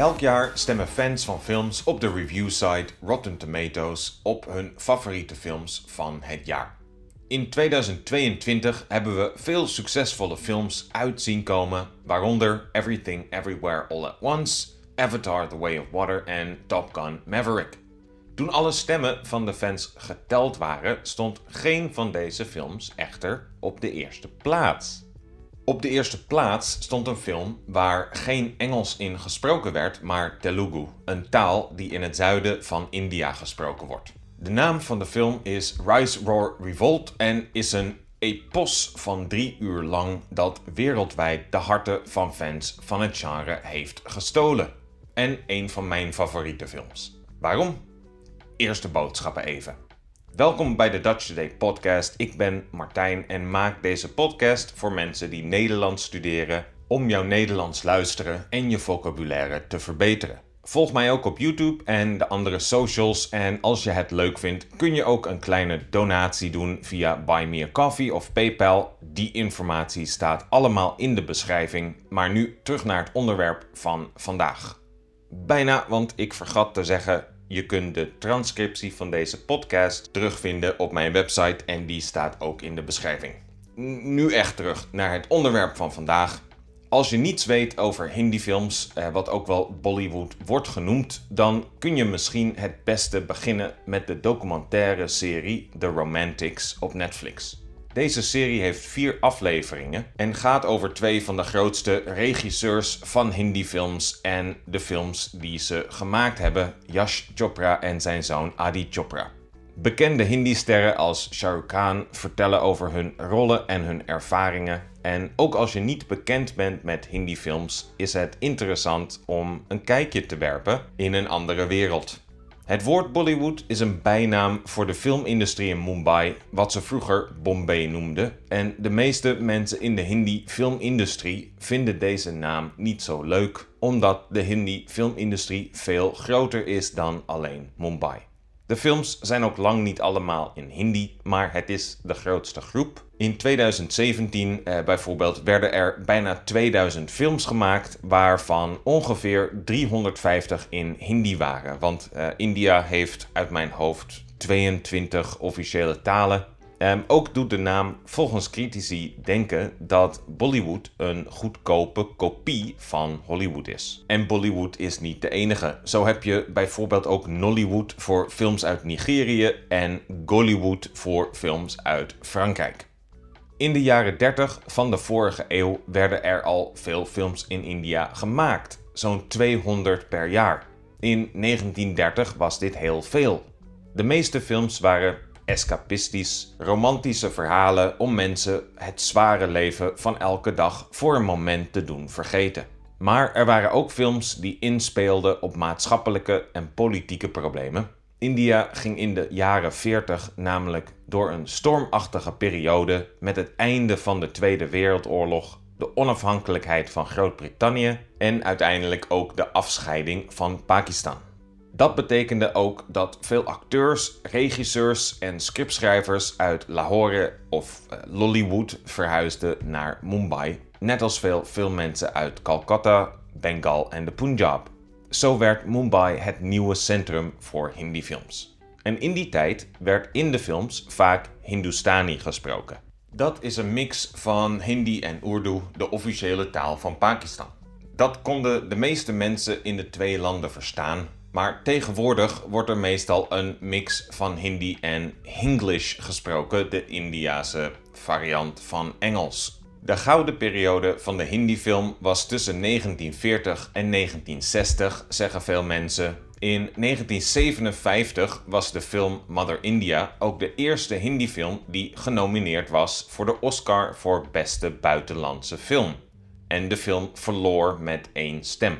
Elk jaar stemmen fans van films op de review site Rotten Tomatoes op hun favoriete films van het jaar. In 2022 hebben we veel succesvolle films uit zien komen, waaronder Everything Everywhere All at Once, Avatar The Way of Water en Top Gun Maverick. Toen alle stemmen van de fans geteld waren, stond geen van deze films echter op de eerste plaats. Op de eerste plaats stond een film waar geen Engels in gesproken werd, maar Telugu, een taal die in het zuiden van India gesproken wordt. De naam van de film is Rise Roar Revolt en is een epos van drie uur lang dat wereldwijd de harten van fans van het genre heeft gestolen. En een van mijn favoriete films. Waarom? Eerste boodschappen even. Welkom bij de Dutch Today podcast. Ik ben Martijn en maak deze podcast voor mensen die Nederlands studeren om jouw Nederlands luisteren en je vocabulaire te verbeteren. Volg mij ook op YouTube en de andere socials. En als je het leuk vindt, kun je ook een kleine donatie doen via Buy Me a Coffee of PayPal. Die informatie staat allemaal in de beschrijving. Maar nu terug naar het onderwerp van vandaag. Bijna, want ik vergat te zeggen. Je kunt de transcriptie van deze podcast terugvinden op mijn website en die staat ook in de beschrijving. Nu echt terug naar het onderwerp van vandaag. Als je niets weet over Hindi-films, eh, wat ook wel Bollywood wordt genoemd, dan kun je misschien het beste beginnen met de documentaire serie The Romantics op Netflix. Deze serie heeft vier afleveringen en gaat over twee van de grootste regisseurs van Hindi-films en de films die ze gemaakt hebben, Yash Chopra en zijn zoon Adi Chopra. Bekende Hindi-sterren als Shah Rukh Khan vertellen over hun rollen en hun ervaringen. En ook als je niet bekend bent met Hindi-films, is het interessant om een kijkje te werpen in een andere wereld. Het woord Bollywood is een bijnaam voor de filmindustrie in Mumbai, wat ze vroeger Bombay noemden. En de meeste mensen in de Hindi-filmindustrie vinden deze naam niet zo leuk, omdat de Hindi-filmindustrie veel groter is dan alleen Mumbai. De films zijn ook lang niet allemaal in Hindi, maar het is de grootste groep. In 2017 eh, bijvoorbeeld werden er bijna 2000 films gemaakt, waarvan ongeveer 350 in Hindi waren. Want eh, India heeft uit mijn hoofd 22 officiële talen Um, ook doet de naam volgens critici denken dat Bollywood een goedkope kopie van Hollywood is. En Bollywood is niet de enige. Zo heb je bijvoorbeeld ook Nollywood voor films uit Nigerië en Gollywood voor films uit Frankrijk. In de jaren 30 van de vorige eeuw werden er al veel films in India gemaakt, zo'n 200 per jaar. In 1930 was dit heel veel. De meeste films waren escapistisch, romantische verhalen om mensen het zware leven van elke dag voor een moment te doen vergeten. Maar er waren ook films die inspeelden op maatschappelijke en politieke problemen. India ging in de jaren 40 namelijk door een stormachtige periode met het einde van de Tweede Wereldoorlog, de onafhankelijkheid van Groot-Brittannië en uiteindelijk ook de afscheiding van Pakistan. Dat betekende ook dat veel acteurs, regisseurs en scriptschrijvers uit Lahore of uh, Lollywood verhuisden naar Mumbai, net als veel filmmensen uit Calcutta, Bengal en de Punjab. Zo werd Mumbai het nieuwe centrum voor Hindi-films. En in die tijd werd in de films vaak Hindustani gesproken. Dat is een mix van Hindi en Urdu, de officiële taal van Pakistan. Dat konden de meeste mensen in de twee landen verstaan, maar tegenwoordig wordt er meestal een mix van Hindi en Hinglish gesproken, de Indiase variant van Engels. De gouden periode van de Hindi-film was tussen 1940 en 1960, zeggen veel mensen. In 1957 was de film Mother India ook de eerste Hindi-film die genomineerd was voor de Oscar voor beste buitenlandse film. En de film verloor met één stem.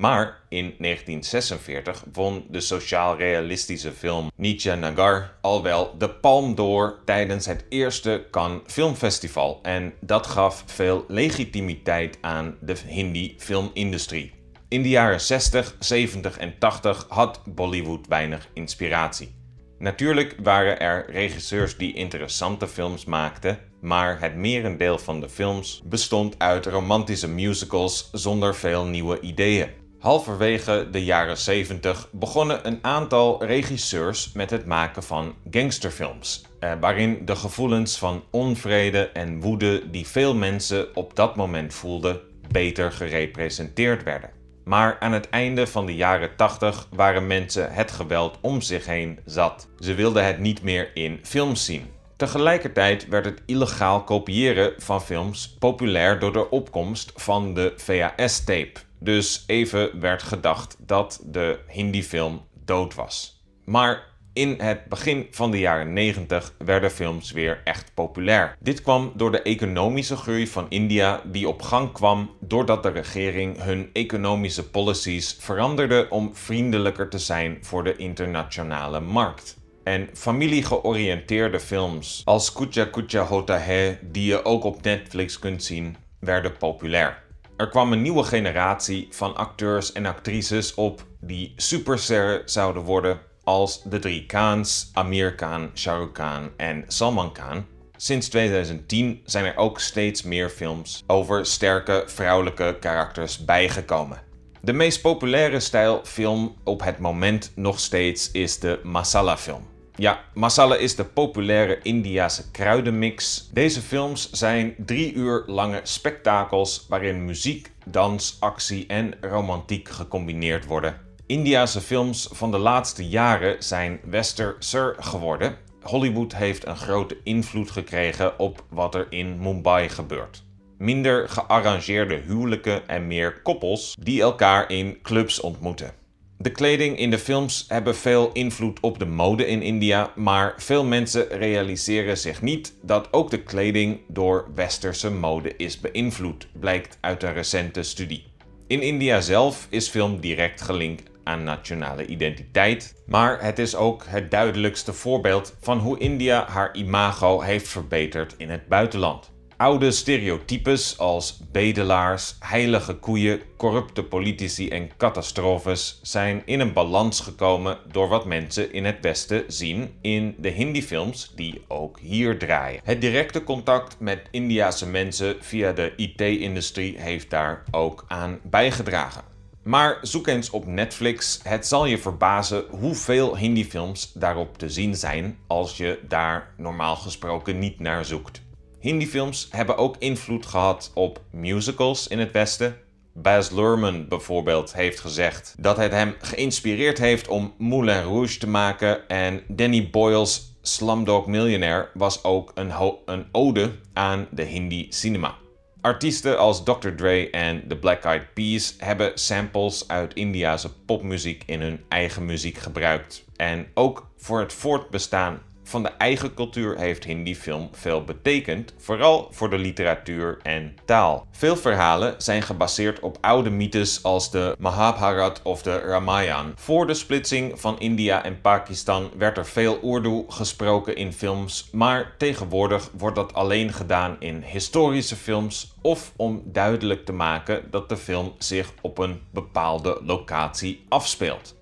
Maar in 1946 won de sociaal-realistische film Nietzsche Nagar al wel de Palm d'Or tijdens het eerste Cannes Filmfestival. En dat gaf veel legitimiteit aan de Hindi-filmindustrie. In de jaren 60, 70 en 80 had Bollywood weinig inspiratie. Natuurlijk waren er regisseurs die interessante films maakten, maar het merendeel van de films bestond uit romantische musicals zonder veel nieuwe ideeën. Halverwege de jaren 70 begonnen een aantal regisseurs met het maken van gangsterfilms, eh, waarin de gevoelens van onvrede en woede die veel mensen op dat moment voelden beter gerepresenteerd werden. Maar aan het einde van de jaren 80 waren mensen het geweld om zich heen zat. Ze wilden het niet meer in films zien. Tegelijkertijd werd het illegaal kopiëren van films populair door de opkomst van de VHS-tape. Dus even werd gedacht dat de Hindi-film dood was. Maar in het begin van de jaren 90 werden films weer echt populair. Dit kwam door de economische groei van India die op gang kwam doordat de regering hun economische policies veranderde om vriendelijker te zijn voor de internationale markt. En familiegeoriënteerde films als Kucha Kucha Hota Hai, die je ook op Netflix kunt zien, werden populair. Er kwam een nieuwe generatie van acteurs en actrices op die supersterren zouden worden als de drie Khans, Amir Khan, Shah Rukh Khan en Salman Khan. Sinds 2010 zijn er ook steeds meer films over sterke vrouwelijke karakters bijgekomen. De meest populaire stijl film op het moment nog steeds is de masala film. Ja, masala is de populaire Indiase kruidenmix. Deze films zijn drie uur lange spektakels waarin muziek, dans, actie en romantiek gecombineerd worden. Indiase films van de laatste jaren zijn westerser geworden. Hollywood heeft een grote invloed gekregen op wat er in Mumbai gebeurt. Minder gearrangeerde huwelijken en meer koppels die elkaar in clubs ontmoeten. De kleding in de films hebben veel invloed op de mode in India, maar veel mensen realiseren zich niet dat ook de kleding door westerse mode is beïnvloed, blijkt uit een recente studie. In India zelf is film direct gelinkt aan nationale identiteit, maar het is ook het duidelijkste voorbeeld van hoe India haar imago heeft verbeterd in het buitenland. Oude stereotypes als bedelaars, heilige koeien, corrupte politici en catastrofes zijn in een balans gekomen door wat mensen in het Westen zien in de Hindi-films die ook hier draaien. Het directe contact met Indiase mensen via de IT-industrie heeft daar ook aan bijgedragen. Maar zoek eens op Netflix. Het zal je verbazen hoeveel Hindi-films daarop te zien zijn als je daar normaal gesproken niet naar zoekt. Hindi-films hebben ook invloed gehad op musicals in het Westen. Baz Luhrmann bijvoorbeeld heeft gezegd dat het hem geïnspireerd heeft om Moulin Rouge te maken en Danny Boyle's Slumdog Millionaire was ook een, een ode aan de Hindi cinema. Artiesten als Dr. Dre en The Black Eyed Peas hebben samples uit Indiase popmuziek in hun eigen muziek gebruikt. En ook voor het voortbestaan van de eigen cultuur heeft Hindi-film veel betekend, vooral voor de literatuur en taal. Veel verhalen zijn gebaseerd op oude mythes als de Mahabharat of de Ramayana. Voor de splitsing van India en Pakistan werd er veel Urdu gesproken in films, maar tegenwoordig wordt dat alleen gedaan in historische films of om duidelijk te maken dat de film zich op een bepaalde locatie afspeelt.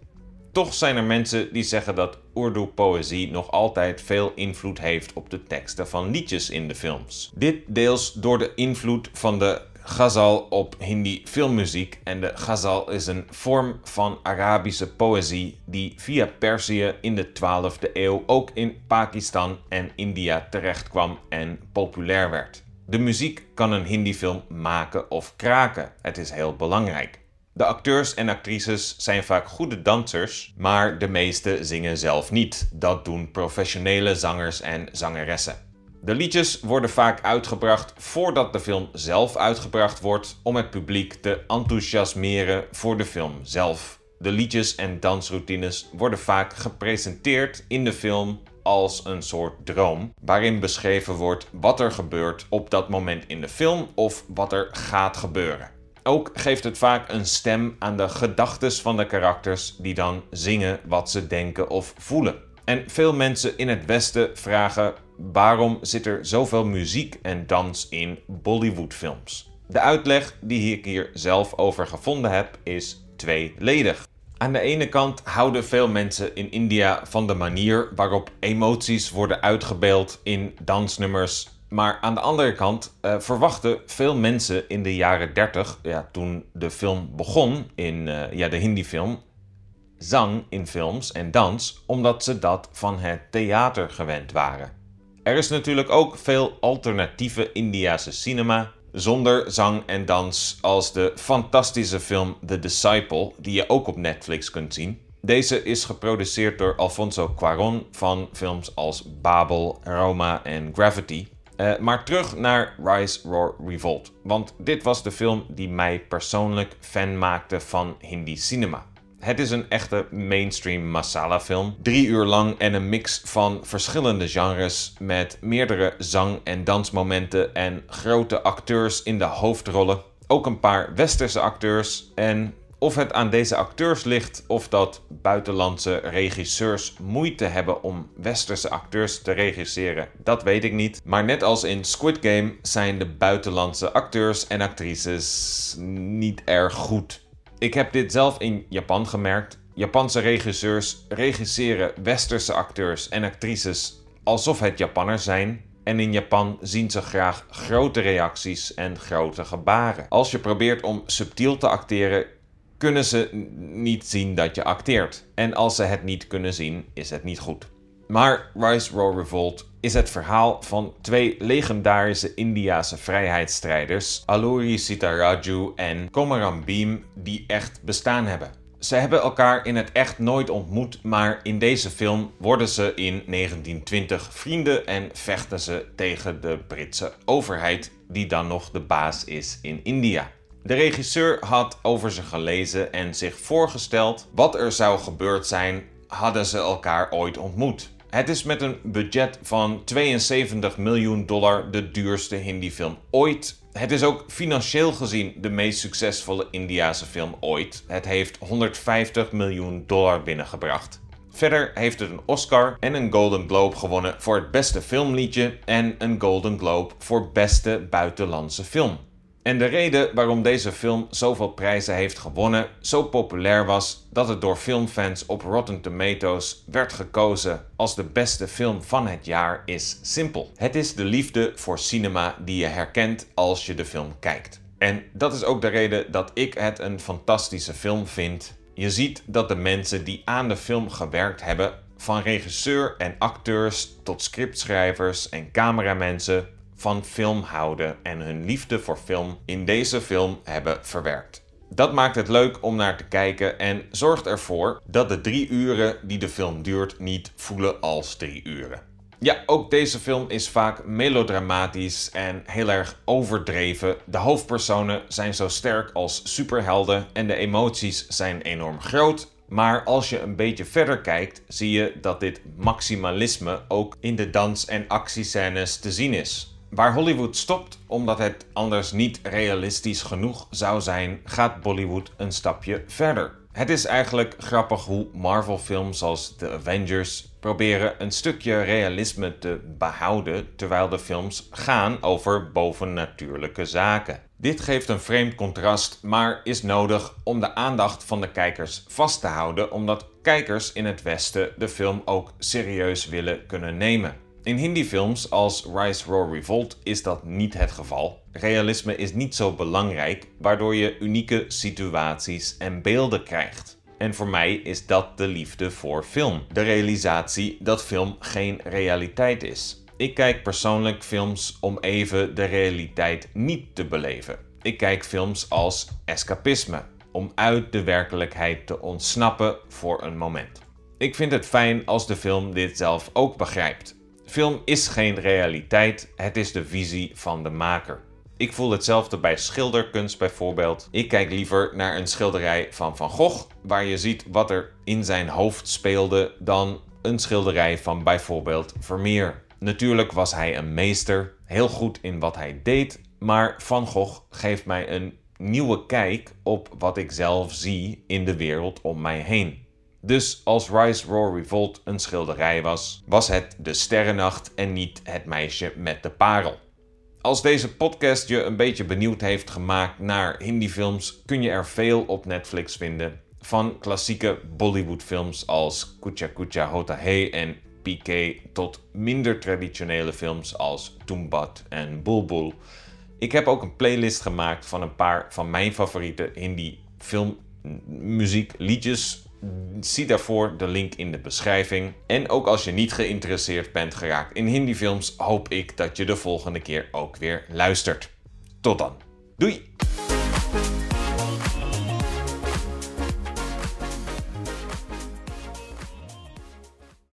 Toch zijn er mensen die zeggen dat Urdu-poëzie nog altijd veel invloed heeft op de teksten van liedjes in de films. Dit deels door de invloed van de ghazal op Hindi filmmuziek. En de ghazal is een vorm van Arabische poëzie die via Perzië in de 12e eeuw ook in Pakistan en India terechtkwam en populair werd. De muziek kan een Hindi-film maken of kraken. Het is heel belangrijk. De acteurs en actrices zijn vaak goede dansers, maar de meeste zingen zelf niet. Dat doen professionele zangers en zangeressen. De liedjes worden vaak uitgebracht voordat de film zelf uitgebracht wordt om het publiek te enthousiasmeren voor de film zelf. De liedjes en dansroutines worden vaak gepresenteerd in de film als een soort droom, waarin beschreven wordt wat er gebeurt op dat moment in de film of wat er gaat gebeuren. Ook geeft het vaak een stem aan de gedachtes van de karakters die dan zingen wat ze denken of voelen. En veel mensen in het Westen vragen waarom zit er zoveel muziek en dans in Bollywoodfilms? De uitleg die ik hier zelf over gevonden heb is tweeledig. Aan de ene kant houden veel mensen in India van de manier waarop emoties worden uitgebeeld in dansnummers Maar aan de andere kant uh, verwachten veel mensen in de jaren 30, ja, toen de film begon in uh, ja, de Hindi-film, zang in films en dans, omdat ze dat van het theater gewend waren. Er is natuurlijk ook veel alternatieve Indiase cinema zonder zang en dans als de fantastische film The Disciple, die je ook op Netflix kunt zien. Deze is geproduceerd door Alfonso Cuarón van films als Babel, Roma en Gravity. Uh, maar terug naar Rise, Roar, Revolt. Want dit was de film die mij persoonlijk fan maakte van Hindi cinema. Het is een echte mainstream masala film. Drie uur lang en een mix van verschillende genres met meerdere zang- en dansmomenten en grote acteurs in de hoofdrollen. Ook een paar westerse acteurs en of het aan deze acteurs ligt of dat buitenlandse regisseurs moeite hebben om westerse acteurs te regisseren, dat weet ik niet. Maar net als in Squid Game zijn de buitenlandse acteurs en actrices niet erg goed. Ik heb dit zelf in Japan gemerkt. Japanse regisseurs regisseren westerse acteurs en actrices alsof het Japanners zijn. En in Japan zien ze graag grote reacties en grote gebaren. Als je probeert om subtiel te acteren, kunnen ze niet zien dat je acteert. En als ze het niet kunnen zien, is het niet goed. Maar Rise Roar Revolt is het verhaal van twee legendarische Indiase vrijheidsstrijders, Alluri Sitaraju en Komaram Bhim, die echt bestaan hebben. Ze hebben elkaar in het echt nooit ontmoet, maar in deze film worden ze in 1920 vrienden en vechten ze tegen de Britse overheid, die dan nog de baas is in India. De regisseur had over ze gelezen en zich voorgesteld wat er zou gebeurd zijn hadden ze elkaar ooit ontmoet. Het is met een budget van 72 miljoen dollar de duurste Hindi-film ooit. Het is ook financieel gezien de meest succesvolle Indiase film ooit. Het heeft 150 miljoen dollar binnengebracht. Verder heeft het een Oscar en een Golden Globe gewonnen voor het beste filmliedje en een Golden Globe voor beste buitenlandse film. En de reden waarom deze film zoveel prijzen heeft gewonnen, zo populair was dat het door filmfans op Rotten Tomatoes werd gekozen als de beste film van het jaar, is simpel. Het is de liefde voor cinema die je herkent als je de film kijkt. En dat is ook de reden dat ik het een fantastische film vind. Je ziet dat de mensen die aan de film gewerkt hebben, van regisseur en acteurs tot scriptschrijvers en cameramensen, van film houden en hun liefde voor film in deze film hebben verwerkt. Dat maakt het leuk om naar te kijken en zorgt ervoor dat de drie uren die de film duurt niet voelen als drie uren. Ja, ook deze film is vaak melodramatisch en heel erg overdreven. De hoofdpersonen zijn zo sterk als superhelden en de emoties zijn enorm groot. Maar als je een beetje verder kijkt, zie je dat dit maximalisme ook in de dans- en actiescènes te zien is. Waar Hollywood stopt omdat het anders niet realistisch genoeg zou zijn, gaat Bollywood een stapje verder. Het is eigenlijk grappig hoe Marvel-films als The Avengers proberen een stukje realisme te behouden terwijl de films gaan over bovennatuurlijke zaken. Dit geeft een vreemd contrast, maar is nodig om de aandacht van de kijkers vast te houden, omdat kijkers in het Westen de film ook serieus willen kunnen nemen. In Hindi-films als Rise, Roar, Revolt is dat niet het geval. Realisme is niet zo belangrijk, waardoor je unieke situaties en beelden krijgt. En voor mij is dat de liefde voor film. De realisatie dat film geen realiteit is. Ik kijk persoonlijk films om even de realiteit niet te beleven. Ik kijk films als escapisme, om uit de werkelijkheid te ontsnappen voor een moment. Ik vind het fijn als de film dit zelf ook begrijpt Film is geen realiteit, het is de visie van de maker. Ik voel hetzelfde bij schilderkunst bijvoorbeeld. Ik kijk liever naar een schilderij van Van Gogh, waar je ziet wat er in zijn hoofd speelde, dan een schilderij van bijvoorbeeld Vermeer. Natuurlijk was hij een meester, heel goed in wat hij deed, maar Van Gogh geeft mij een nieuwe kijk op wat ik zelf zie in de wereld om mij heen. Dus als Rise Roar Revolt een schilderij was, was het de sterrennacht en niet het meisje met de parel. Als deze podcast je een beetje benieuwd heeft gemaakt naar Hindi-films, kun je er veel op Netflix vinden. Van klassieke Bollywood-films als Kucha Kucha Hota Hey en PK tot minder traditionele films als Tumbat en Bulbul. Ik heb ook een playlist gemaakt van een paar van mijn favoriete Hindi filmmuziek liedjes. Zie daarvoor de link in de beschrijving. En ook als je niet geïnteresseerd bent geraakt in Hindi films, hoop ik dat je de volgende keer ook weer luistert. Tot dan. Doei!